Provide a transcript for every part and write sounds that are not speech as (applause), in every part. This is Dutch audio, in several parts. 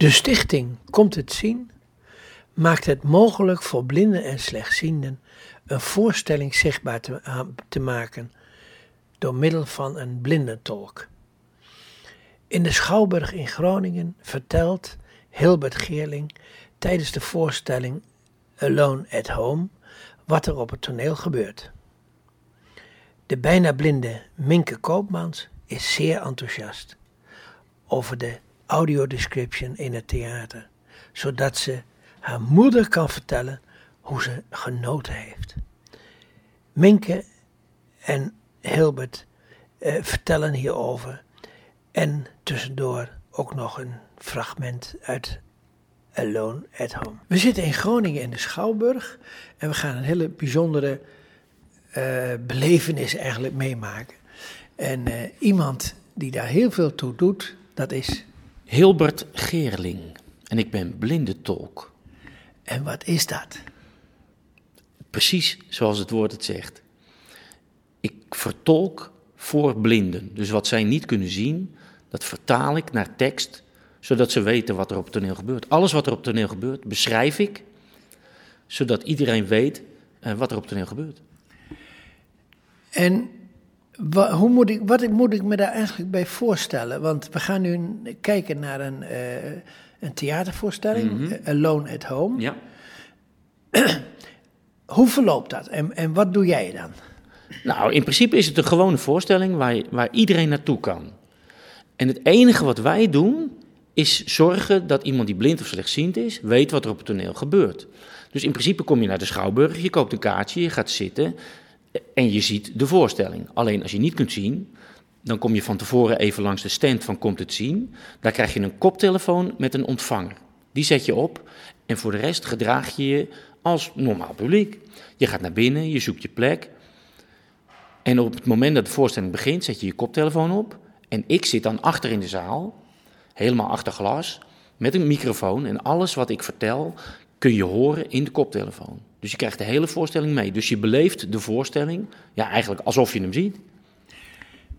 De stichting Komt het Zien maakt het mogelijk voor blinden en slechtzienden een voorstelling zichtbaar te, te maken door middel van een blindentolk. In de Schouwburg in Groningen vertelt Hilbert Geerling tijdens de voorstelling Alone at Home wat er op het toneel gebeurt. De bijna blinde Minke Koopmans is zeer enthousiast over de audiodescription in het theater, zodat ze haar moeder kan vertellen hoe ze genoten heeft. Minke en Hilbert eh, vertellen hierover en tussendoor ook nog een fragment uit Alone at Home. We zitten in Groningen in de Schouwburg en we gaan een hele bijzondere uh, belevenis eigenlijk meemaken. En uh, iemand die daar heel veel toe doet, dat is... Hilbert Geerling. En ik ben blinde tolk. En wat is dat? Precies zoals het woord het zegt. Ik vertolk voor blinden. Dus wat zij niet kunnen zien, dat vertaal ik naar tekst, zodat ze weten wat er op het toneel gebeurt. Alles wat er op toneel gebeurt, beschrijf ik, zodat iedereen weet uh, wat er op toneel gebeurt. En wa, hoe moet ik, wat moet ik me daar eigenlijk bij voorstellen? Want we gaan nu kijken naar een, uh, een theatervoorstelling, mm -hmm. Alone at Home. Ja. (clears throat) hoe verloopt dat en, en wat doe jij dan? Nou, in principe is het een gewone voorstelling waar, waar iedereen naartoe kan. En het enige wat wij doen, is zorgen dat iemand die blind of slechtziend is, weet wat er op het toneel gebeurt. Dus in principe kom je naar de Schouwburg, je koopt een kaartje, je gaat zitten en je ziet de voorstelling. Alleen als je niet kunt zien, dan kom je van tevoren even langs de stand van Komt het zien. Daar krijg je een koptelefoon met een ontvanger. Die zet je op en voor de rest gedraag je je als normaal publiek. Je gaat naar binnen, je zoekt je plek. En op het moment dat de voorstelling begint, zet je je koptelefoon op. En ik zit dan achter in de zaal, helemaal achter glas, met een microfoon. En alles wat ik vertel kun je horen in de koptelefoon. Dus je krijgt de hele voorstelling mee. Dus je beleeft de voorstelling, ja, eigenlijk alsof je hem ziet.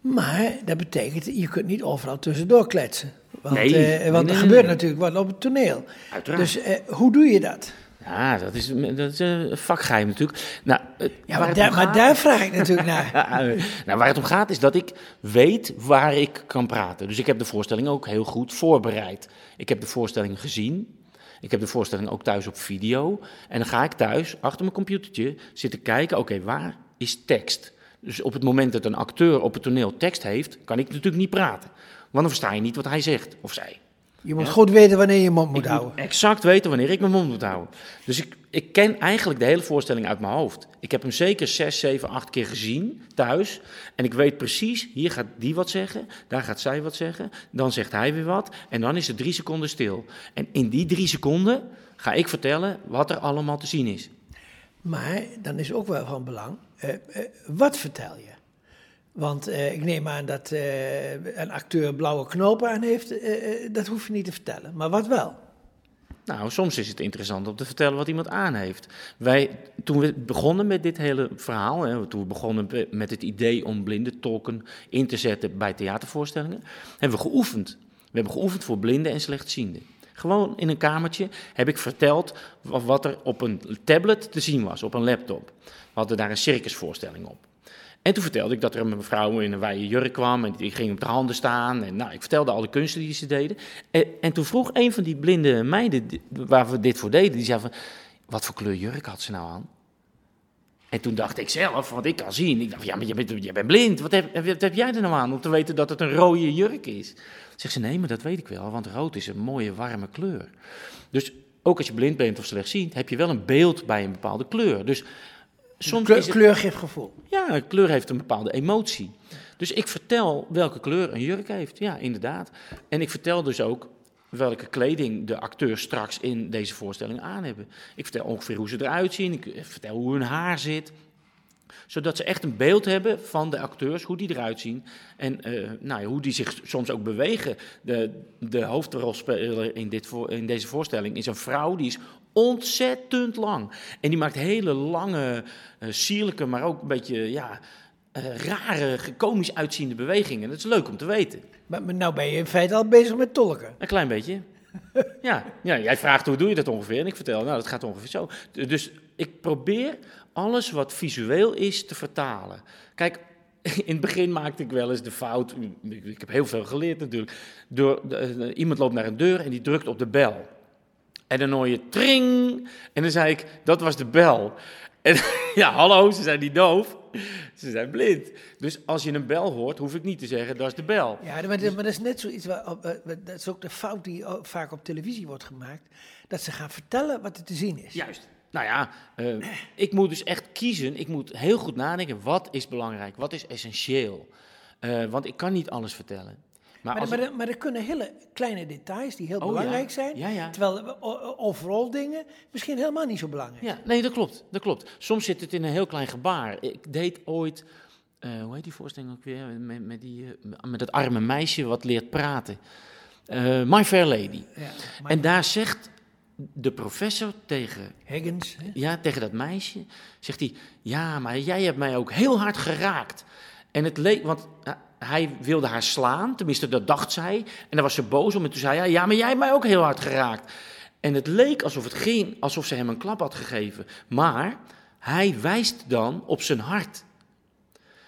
Maar dat betekent, je kunt niet overal tussendoor kletsen. Want, Nee, eh, want nee, er nee, gebeurt natuurlijk wat op het toneel. Uiteraard. Dus eh, hoe doe je dat? Ja, dat is, dat is een vakgeheim natuurlijk. Nou, Ja, maar, daar, maar daar vraag ik natuurlijk naar. (laughs) nou, waar het om gaat is dat ik weet waar ik kan praten. Dus ik heb de voorstelling ook heel goed voorbereid. Ik heb de voorstelling gezien. Ik heb de voorstelling ook thuis op video. En dan ga ik thuis achter mijn computertje zitten kijken. Oké, waar is tekst? Dus op het moment dat een acteur op het toneel tekst heeft, kan ik natuurlijk niet praten. Want dan versta je niet wat hij zegt of zij. Je moet goed weten wanneer je je mond moet Ik houden. moet exact weten wanneer ik mijn mond moet houden. Dus ik, ik ken eigenlijk de hele voorstelling uit mijn hoofd. Ik heb hem zeker zes, zeven, acht keer gezien thuis. En ik weet precies, hier gaat die wat zeggen, daar gaat zij wat zeggen. Dan zegt hij weer wat en dan is het drie seconden stil. En in die drie seconden ga ik vertellen wat er allemaal te zien is. Maar dan is ook wel van belang, eh, eh, wat vertel je? Want eh, ik neem aan dat eh, een acteur blauwe knopen aan heeft, eh, dat hoef je niet te vertellen. Maar wat wel? Nou, soms is het interessant om te vertellen wat iemand aan heeft. Wij, toen we begonnen met dit hele verhaal, hè, toen we begonnen be- met het idee om blinde tolken in te zetten bij theatervoorstellingen, hebben we geoefend. We hebben geoefend voor blinden en slechtzienden. Gewoon in een kamertje heb ik verteld wa- wat er op een tablet te zien was, op een laptop. We hadden daar een circusvoorstelling op. En toen vertelde ik dat er een mevrouw in een wijde jurk kwam en die ging op de handen staan. En nou, ik vertelde alle kunsten die ze deden. En, en toen vroeg een van die blinde meiden waar we dit voor deden, die zei van, wat voor kleur jurk had ze nou aan? En toen dacht ik zelf, want ik kan zien, ik dacht, ja, maar je bent, je bent blind. Wat heb, wat heb jij er nou aan om te weten dat het een rode jurk is? Zegt ze, nee, maar dat weet ik wel, want rood is een mooie warme kleur. Dus ook als je blind bent of slechtziend, heb je wel een beeld bij een bepaalde kleur. Dus soms Kleur, is het... kleur geeft gevoel. Ja, kleur heeft een bepaalde emotie. Dus ik vertel welke kleur een jurk heeft. Ja, inderdaad. En ik vertel dus ook welke kleding de acteurs straks in deze voorstelling aan hebben. Ik vertel ongeveer hoe ze eruit zien. Ik vertel hoe hun haar zit. Zodat ze echt een beeld hebben van de acteurs, hoe die eruit zien. En eh, nou ja, hoe die zich soms ook bewegen. De, de hoofdrolspeler in, dit voor, in deze voorstelling is een vrouw die is ontzettend lang. En die maakt hele lange, eh, sierlijke, maar ook een beetje ja, eh, rare, komisch uitziende bewegingen. Dat is leuk om te weten. Maar, maar nou ben je in feite al bezig met tolken. Een klein beetje. (laughs) Ja, ja, jij vraagt hoe doe je dat ongeveer en ik vertel, nou dat gaat ongeveer zo. Dus ik probeer alles wat visueel is te vertalen. Kijk, (laughs) in het begin maakte ik wel eens de fout, ik, heb heel veel geleerd natuurlijk, door, de- eh, iemand loopt naar een deur en die drukt op de bel. En dan hoor je tring en dan zei ik, dat was de bel. En (laughs) ja, hallo, ze zijn niet doof, ze zijn blind. Dus als je een bel hoort, hoef ik niet te zeggen, dat is de bel. Ja, maar, dat- maar dat is net zoiets, waar, eh, dat is ook de fout die vaak op televisie wordt gemaakt, dat ze gaan vertellen wat er te zien is. Juist. Nou ja, eh, ik moet dus echt kiezen. Ik moet heel goed nadenken. Wat is belangrijk? Wat is essentieel? Eh, want ik kan niet alles vertellen. Maar, Maar, maar, er- maar er kunnen hele kleine details die heel Oh, belangrijk ja. zijn, Ja, ja. terwijl eh, overal dingen misschien helemaal niet zo belangrijk ja, nee, dat klopt. Dat klopt. Soms zit het in een heel klein gebaar. Ik deed ooit, eh, hoe heet die voorstelling ook weer? Met, met, die, eh, met dat arme meisje wat leert praten. My Fair Lady. En daar zegt de professor tegen Higgins, hè? Ja, tegen dat meisje zegt hij: Ja, maar jij hebt mij ook heel hard geraakt. En het leek, want hij wilde haar slaan, tenminste dat dacht zij. En daar was ze boos om en toen zei hij: Ja, maar jij hebt mij ook heel hard geraakt. En het leek alsof het ging, alsof ze hem een klap had gegeven. Maar hij wijst dan op zijn hart.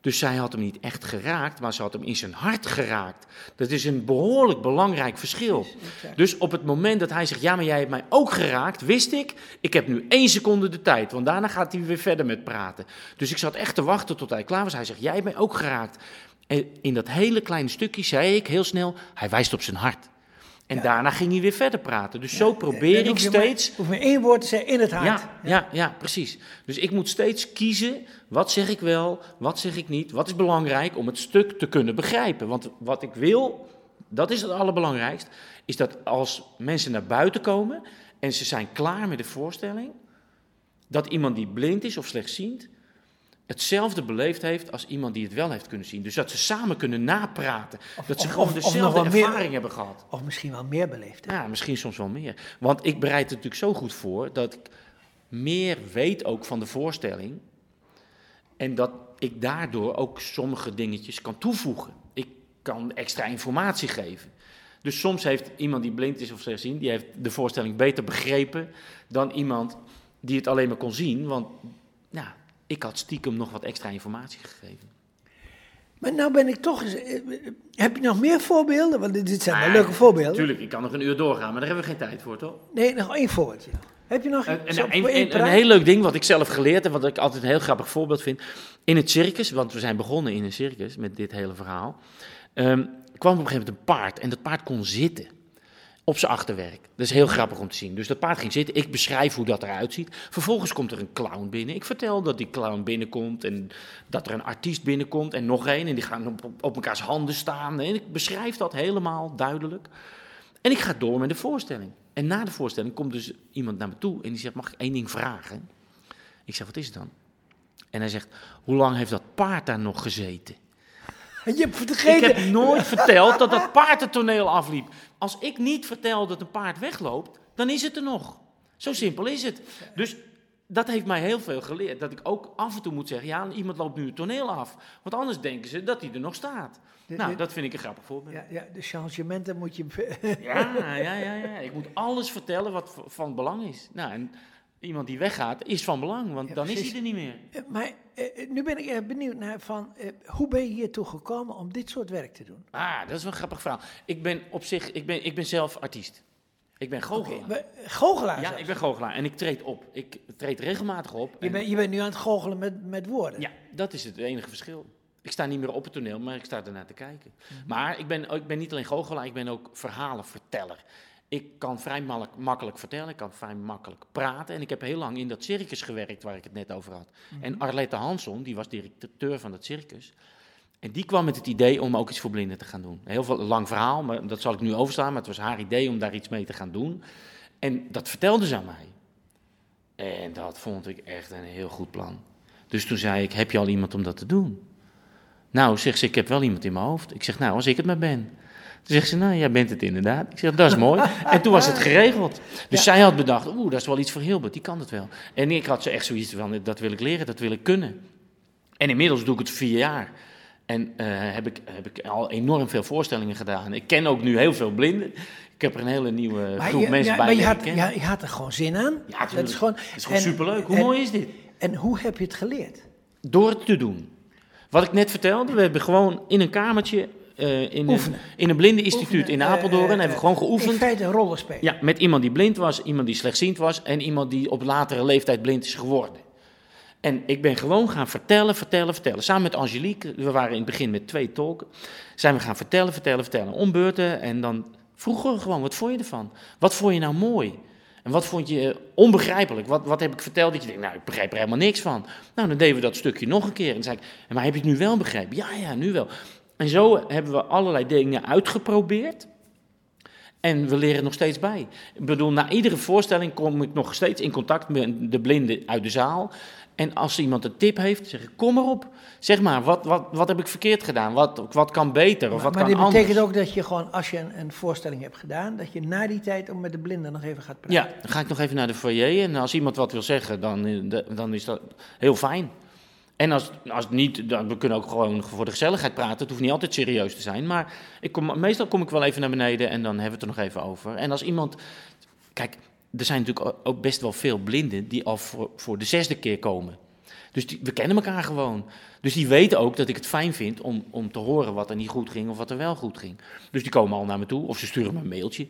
Dus zij had hem niet echt geraakt, maar ze had hem in zijn hart geraakt. Dat is een behoorlijk belangrijk verschil. Dus op het moment dat hij zegt, ja, maar jij hebt mij ook geraakt, wist ik, ik heb nu één seconde de tijd, want daarna gaat hij weer verder met praten. Dus ik zat echt te wachten tot hij klaar was. Hij zegt, jij hebt mij ook geraakt. En in dat hele kleine stukje zei ik heel snel, hij wijst op zijn hart. En Ja. daarna ging hij weer verder praten. Dus zo probeer ik steeds hoef maar één woord te zeggen in het hart. ja, ja, ja, precies. Dus ik moet steeds kiezen, wat zeg ik wel, wat zeg ik niet, wat is belangrijk om het stuk te kunnen begrijpen. Want wat ik wil, dat is het allerbelangrijkst, is dat als mensen naar buiten komen en ze zijn klaar met de voorstelling, dat iemand die blind is of slechtziend, hetzelfde beleefd heeft als iemand die het wel heeft kunnen zien. Dus dat ze samen kunnen napraten, dat ze of- gewoon of- dezelfde meer- ervaring hebben gehad. Of misschien wel meer beleefd. Ja, misschien soms wel meer. Want ik bereid het natuurlijk zo goed voor dat ik meer weet ook van de voorstelling. En dat ik daardoor ook sommige dingetjes kan toevoegen. Ik kan extra informatie geven. Dus soms heeft iemand die blind is of slechtziend, die heeft de voorstelling beter begrepen dan iemand die het alleen maar kon zien. Want ja, ik had stiekem nog wat extra informatie gegeven. Maar nou ben ik toch eens... eh, eh, Heb je nog meer voorbeelden? Want dit- zijn wel Ah, leuke voorbeelden. Tuurlijk, ik kan nog een uur doorgaan, maar daar hebben we geen tijd voor, toch? Nee, nog één voorbeeldje. Heb je nog Een, iets een, een, een- een heel leuk ding wat ik zelf geleerd heb, wat ik altijd een heel grappig voorbeeld vind. In het circus, want we zijn begonnen in een circus met dit hele verhaal, ehm, kwam op een gegeven moment een paard en dat paard kon zitten op zijn achterwerk. Dat is heel grappig om te zien. Dus dat paard ging zitten, ik beschrijf hoe dat eruit ziet. Vervolgens komt er een clown binnen. Ik vertel dat die clown binnenkomt en dat er een artiest binnenkomt en nog één. En die gaan op, op elkaars handen staan. En ik beschrijf dat helemaal duidelijk. En ik ga door met de voorstelling. En na de voorstelling komt dus iemand naar me toe en die zegt: Mag ik één ding vragen? Ik zeg: Wat is het dan? En hij zegt: Hoe lang heeft dat paard daar nog gezeten? (laughs) Je hebt het Ik heb nooit (laughs) verteld dat dat paard het toneel afliep. Als ik niet vertel dat een paard wegloopt, dan is het er nog. Zo simpel is het. Dus dat heeft mij heel veel geleerd. Dat ik ook af en toe moet zeggen: Ja, iemand loopt nu het toneel af. Want anders denken ze dat hij er nog staat. Nou, dat vind ik een grappig voorbeeld. Ja, ja, de changementen moet je... Ja, ja, ja, ja. Ik moet alles vertellen wat van belang is. Nou, en iemand die weggaat is van belang, want Ja, dan is hij er niet meer. Eh, Maar eh, nu ben ik erg benieuwd naar van... eh, hoe ben je hiertoe gekomen om dit soort werk te doen? Ah, dat is wel een grappig verhaal. Ik ben op zich, ik ben, ik ben zelf artiest. Ik ben goochelaar. Eh, Goochelaar ja, zelfs. ik ben goochelaar en ik treed op. Ik treed regelmatig op. je, je bent nu aan het goochelen met, met woorden. Ja, dat is het enige verschil. Ik sta niet meer op het toneel, maar ik sta ernaar te kijken. Maar ik ben, ik ben niet alleen goochelaar, ik ben ook verhalenverteller. Ik kan vrij makkelijk vertellen, ik kan vrij makkelijk praten. En ik heb heel lang in dat circus gewerkt waar ik het net over had. En Arlette Hansson, die was directeur van dat circus. En die kwam met het idee om ook iets voor blinden te gaan doen. Heel veel, lang verhaal, maar dat zal ik nu overslaan. Maar het was haar idee om daar iets mee te gaan doen. En dat vertelde ze aan mij. En dat vond ik echt een heel goed plan. Dus toen zei ik, heb je al iemand om dat te doen? Nou, zegt ze, ik heb wel iemand in mijn hoofd. Ik zeg, nou, als ik het maar ben. Toen zegt ze, nou, jij bent het inderdaad. Ik zeg, dat is mooi. En toen was het geregeld. Dus zij had bedacht, oeh, dat is wel iets voor Hilbert, die kan het wel. En ik had ze echt zoiets van, dat wil ik leren, dat wil ik kunnen. En inmiddels doe ik het vier jaar. En eh, heb, ik, heb ik al enorm veel voorstellingen gedaan. Ik ken ook nu heel veel blinden. Ik heb er een hele nieuwe Maar groep je, mensen ja, bij maar je had, ja, je had er gewoon zin aan. Ja, dat is gewoon, Het is gewoon en- superleuk. Hoe en- mooi is dit? En hoe heb je het geleerd? Door het te doen. Wat ik net vertelde, we hebben gewoon in een kamertje eh, in, een, in een blindeninstituut in Oefenen, Apeldoorn eh, hebben we gewoon In geoefend. feite een rollenspel. Ja, met iemand die blind was, iemand die slechtziend was en iemand die op latere leeftijd blind is geworden. En ik ben gewoon gaan vertellen, vertellen, vertellen. Samen met Angelique, we waren in het begin met twee tolken, zijn we gaan vertellen, vertellen, vertellen. Ombeurten en dan vroegen we gewoon, wat vond je ervan? Wat vond je nou mooi? En wat vond je onbegrijpelijk? Wat, wat heb ik verteld dat je denkt, nou, ik begrijp er helemaal niks van. Nou, dan deden we dat stukje nog een keer. En dan zei ik, maar heb je het nu wel begrepen? Ja, ja, nu wel. En zo hebben we allerlei dingen uitgeprobeerd. En we leren nog steeds bij. Ik bedoel, na iedere voorstelling kom ik nog steeds in contact met de blinden uit de zaal. En als iemand een tip heeft, zeg ik, kom maar op. Zeg maar, wat, wat, wat heb ik verkeerd gedaan? Wat, wat kan beter of maar wat maar kan dit anders? betekent ook dat je gewoon, als je een, een voorstelling hebt gedaan, dat je na die tijd ook met de blinden nog even gaat praten. Ja, dan ga ik nog even naar de foyer. En als iemand wat wil zeggen, dan, eh, dan is dat heel fijn. En als, als niet, dan, we kunnen ook gewoon voor de gezelligheid praten. Het hoeft niet altijd serieus te zijn. Maar ik kom, meestal kom ik wel even naar beneden en dan hebben we het er nog even over. En als iemand. Kijk, er zijn natuurlijk ook best wel veel blinden die al voor, voor de zesde keer komen. Dus we kennen elkaar gewoon. Dus die weten ook dat ik het fijn vind om, om te horen wat er niet goed ging of wat er wel goed ging. Dus die komen al naar me toe of ze sturen me een mailtje.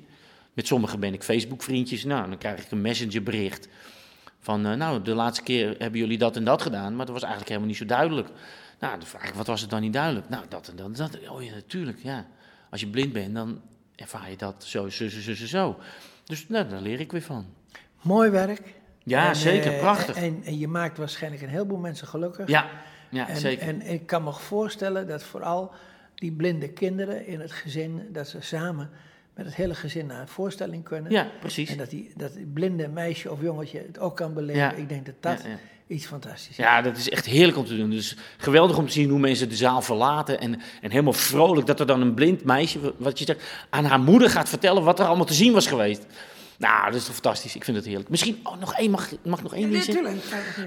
Met sommigen ben ik Facebook-vriendjes. Nou, dan krijg ik een messengerbericht. Van, eh, nou, de laatste keer hebben jullie dat en dat gedaan, maar dat was eigenlijk helemaal niet zo duidelijk. Nou, dan vraag ik, wat was het dan niet duidelijk? Nou, dat en dat en dat. Oh ja, natuurlijk, ja. Als je blind bent, dan ervaar je dat zo, zo, zo, zo, zo. Dus nou, daar leer ik weer van. Mooi werk. Ja, En, zeker, eh, prachtig. En, en je maakt waarschijnlijk een heleboel mensen gelukkig. Ja, ja en, zeker. En ik kan me voorstellen dat vooral die blinde kinderen in het gezin, dat ze samen met het hele gezin naar een voorstelling kunnen. ja, precies. En dat die, dat die blinde meisje of jongetje het ook kan beleven. Ja. Ik denk dat dat Ja, ja. iets fantastisch is. Ja, dat is echt heerlijk om te doen. Dus geweldig om te zien hoe mensen de zaal verlaten. En, en helemaal vrolijk dat er dan een blind meisje, wat je zegt, aan haar moeder gaat vertellen wat er allemaal te zien was geweest. Nou, dat is toch fantastisch. Ik vind het heerlijk. Misschien oh, nog één, mag, mag ik nog één ding zeggen?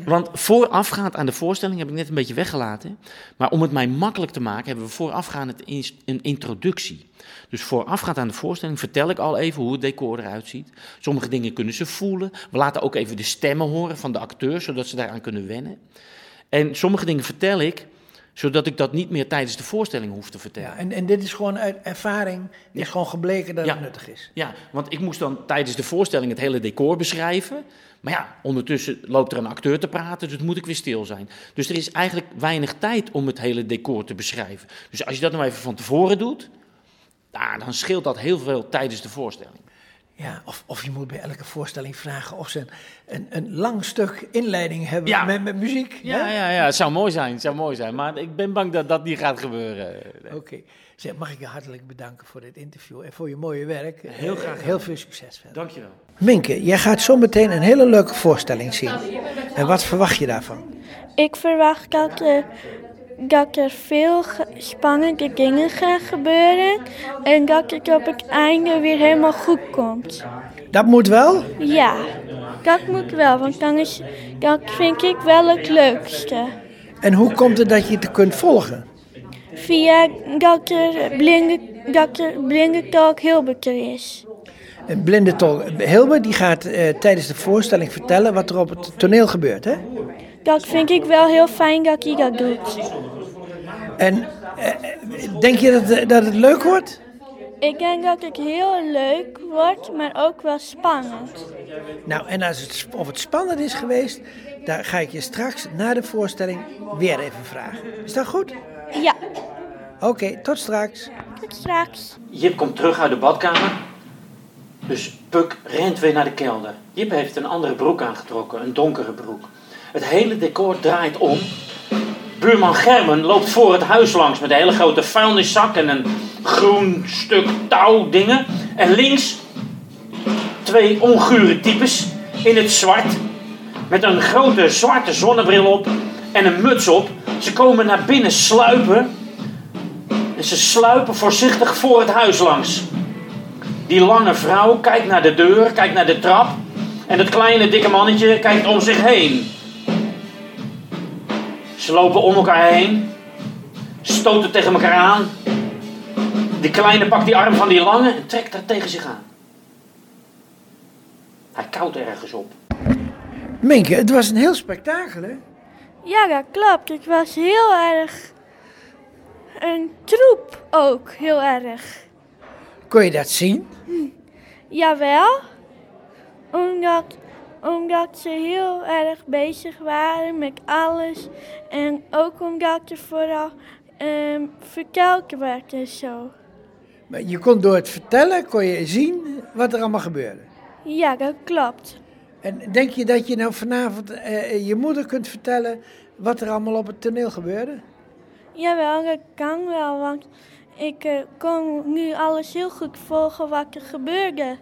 Want voorafgaand aan de voorstelling heb ik net een beetje weggelaten. Maar om het mij makkelijk te maken, hebben we voorafgaand een introductie. Dus voorafgaand aan de voorstelling vertel ik al even hoe het decor eruit ziet. Sommige dingen kunnen ze voelen. We laten ook even de stemmen horen van de acteurs, zodat ze daaraan kunnen wennen. En sommige dingen vertel ik, zodat ik dat niet meer tijdens de voorstelling hoef te vertellen. Ja, en, en dit is gewoon uit ervaring, is gewoon gebleken dat het nuttig is. Ja, want ik moest dan tijdens de voorstelling het hele decor beschrijven. Maar ja, ondertussen loopt er een acteur te praten, dus moet ik weer stil zijn. Dus er is eigenlijk weinig tijd om het hele decor te beschrijven. Dus als je dat nou even van tevoren doet, nou, dan scheelt dat heel veel tijdens de voorstelling. Ja, of, of je moet bij elke voorstelling vragen of ze een, een, een lang stuk inleiding hebben Ja. met, met muziek. Ja, hè? ja, ja, het zou mooi zijn, het zou mooi zijn. Maar ik ben bang dat dat niet gaat gebeuren. Oké. Zeg, mag ik je hartelijk bedanken voor dit interview en voor je mooie werk. Heel graag Eh, gedaan. Heel veel succes verder. Dankjewel. Minke, jij gaat zo meteen een hele leuke voorstelling zien. En wat verwacht je daarvan? Ik verwacht dat er, dat er veel spannende dingen gaan gebeuren. En dat het op het einde weer helemaal goed komt. Dat moet wel? Ja, dat moet wel, want dan is, dat vind ik wel het leukste. En hoe komt het dat je het kunt volgen? Via dat er blinde, dat er blinde talk Hilberter is. Blinde tolk Hilbe die gaat eh, tijdens de voorstelling vertellen wat er op het toneel gebeurt. Hè? Dat vind ik wel heel fijn dat hij dat doet. En eh, denk je dat, eh, dat het leuk wordt? Ik denk dat het heel leuk wordt, maar ook wel spannend. Nou, en als het, of het spannend is geweest, daar ga ik je straks na de voorstelling weer even vragen. Is dat goed? Ja, Oké, tot straks. tot straks. Jip komt terug uit de badkamer. Dus Puk rent weer naar de kelder. Jip heeft een andere broek aangetrokken, een donkere broek. Het hele decor draait om. Buurman Germen loopt voor het huis langs met een hele grote vuilniszak en een groen stuk touw dingen. En links twee ongure types in het zwart. Met een grote zwarte zonnebril op en een muts op. Ze komen naar binnen sluipen. En ze sluipen voorzichtig voor het huis langs. Die lange vrouw kijkt naar de deur, kijkt naar de trap. En het kleine dikke mannetje kijkt om zich heen. Ze lopen om elkaar heen. Stoten tegen elkaar aan. Die kleine pakt die arm van die lange en trekt haar tegen zich aan. Hij koudt ergens op. Minke, het was een heel spektakel, hè? Ja, dat klopt. Het was heel erg een troep ook, heel erg. Kon je dat zien? Jawel, omdat, omdat ze heel erg bezig waren met alles. En ook omdat er vooral ehm verteld werd en zo. Maar je kon door het vertellen, kon je zien wat er allemaal gebeurde. Ja, dat klopt. En denk je dat je nou vanavond eh, je moeder kunt vertellen wat er allemaal op het toneel gebeurde? Jawel, dat kan wel, want ik eh, kon nu alles heel goed volgen wat er gebeurde.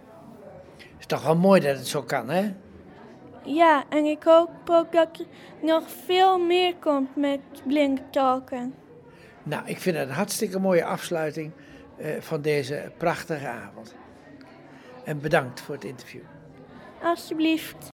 Is toch wel mooi dat het zo kan, hè? Ja, en ik hoop ook dat er nog veel meer komt met blinktolken. Nou, ik vind het een hartstikke mooie afsluiting eh, van deze prachtige avond. En bedankt voor het interview. Alsjeblieft.